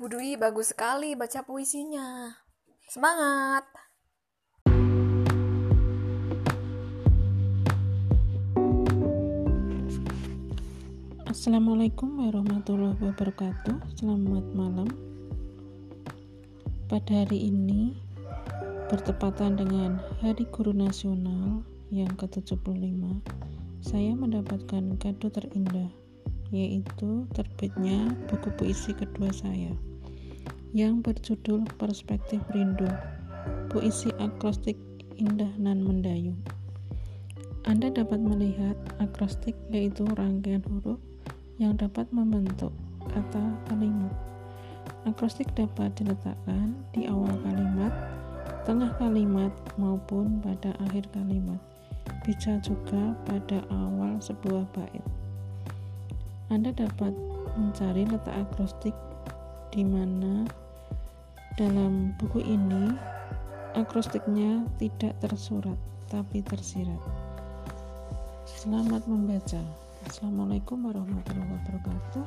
Bu Dwi bagus sekali baca puisinya. Semangat! Assalamualaikum warahmatullahi wabarakatuh Selamat malam Pada hari ini Bertepatan dengan Hari Guru Nasional yang ke-75 Saya mendapatkan kado terindah Yaitu terbitnya buku puisi kedua saya Yang berjudul Perspektif Rindu Puisi akrostik indah nan mendayung anda dapat melihat akrostik yaitu rangkaian huruf yang dapat membentuk kata kalimat. Akrostik dapat diletakkan di awal kalimat, tengah kalimat, maupun pada akhir kalimat. Bisa juga pada awal sebuah bait. Anda dapat mencari letak akrostik di mana dalam buku ini akrostiknya tidak tersurat tapi tersirat. Selamat membaca. Assalamualaikum warahmatullahi wabarakatuh.